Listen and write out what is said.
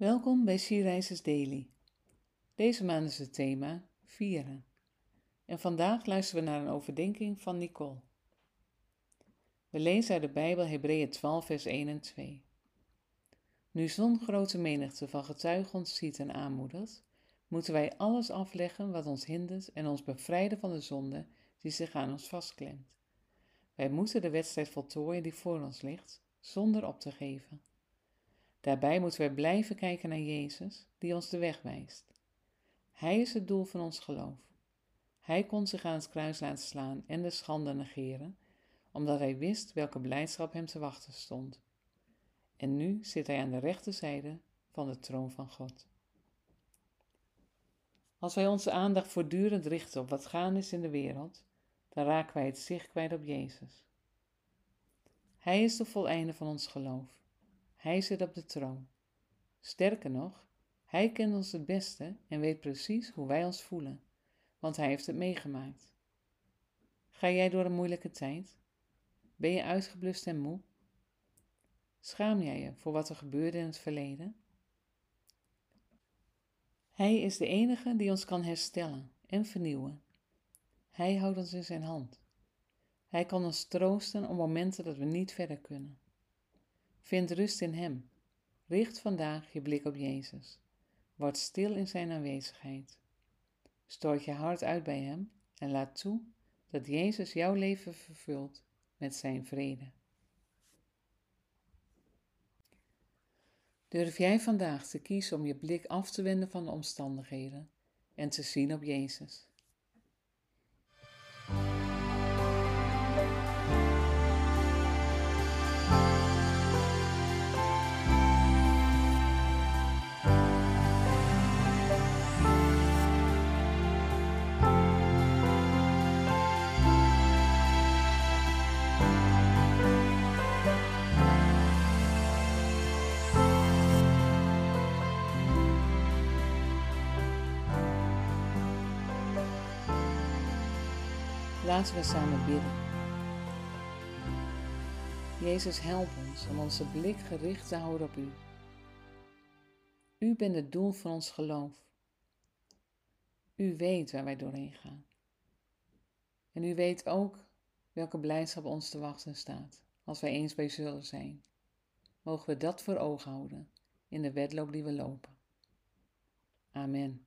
Welkom bij Sierreizers Daily. Deze maand is het thema vieren. En vandaag luisteren we naar een overdenking van Nicole. We lezen uit de Bijbel Hebreeën 12 vers 1 en 2. Nu zo'n grote menigte van getuigen ons ziet en aanmoedigt, moeten wij alles afleggen wat ons hindert en ons bevrijden van de zonde die zich aan ons vastklemt. Wij moeten de wedstrijd voltooien die voor ons ligt, zonder op te geven. Daarbij moeten wij blijven kijken naar Jezus, die ons de weg wijst. Hij is het doel van ons geloof. Hij kon zich aan het kruis laten slaan en de schande negeren, omdat hij wist welke blijdschap hem te wachten stond. En nu zit hij aan de rechterzijde van de troon van God. Als wij onze aandacht voortdurend richten op wat gaande is in de wereld, dan raken wij het zicht kwijt op Jezus. Hij is de voleinde van ons geloof. Hij zit op de troon. Sterker nog, hij kent ons het beste en weet precies hoe wij ons voelen, want hij heeft het meegemaakt. Ga jij door een moeilijke tijd? Ben je uitgeblust en moe? Schaam jij je voor wat er gebeurde in het verleden? Hij is de enige die ons kan herstellen en vernieuwen. Hij houdt ons in zijn hand. Hij kan ons troosten op momenten dat we niet verder kunnen. Vind rust in Hem. Richt vandaag je blik op Jezus. Word stil in Zijn aanwezigheid. Stoot je hart uit bij Hem en laat toe dat Jezus jouw leven vervult met Zijn vrede. Durf jij vandaag te kiezen om je blik af te wenden van de omstandigheden en te zien op Jezus? Laten we samen bidden. Jezus, help ons om onze blik gericht te houden op U. U bent het doel van ons geloof. U weet waar wij doorheen gaan. En U weet ook welke blijdschap ons te wachten staat als wij eens bij zullen zijn. Mogen we dat voor ogen houden in de wedloop die we lopen. Amen.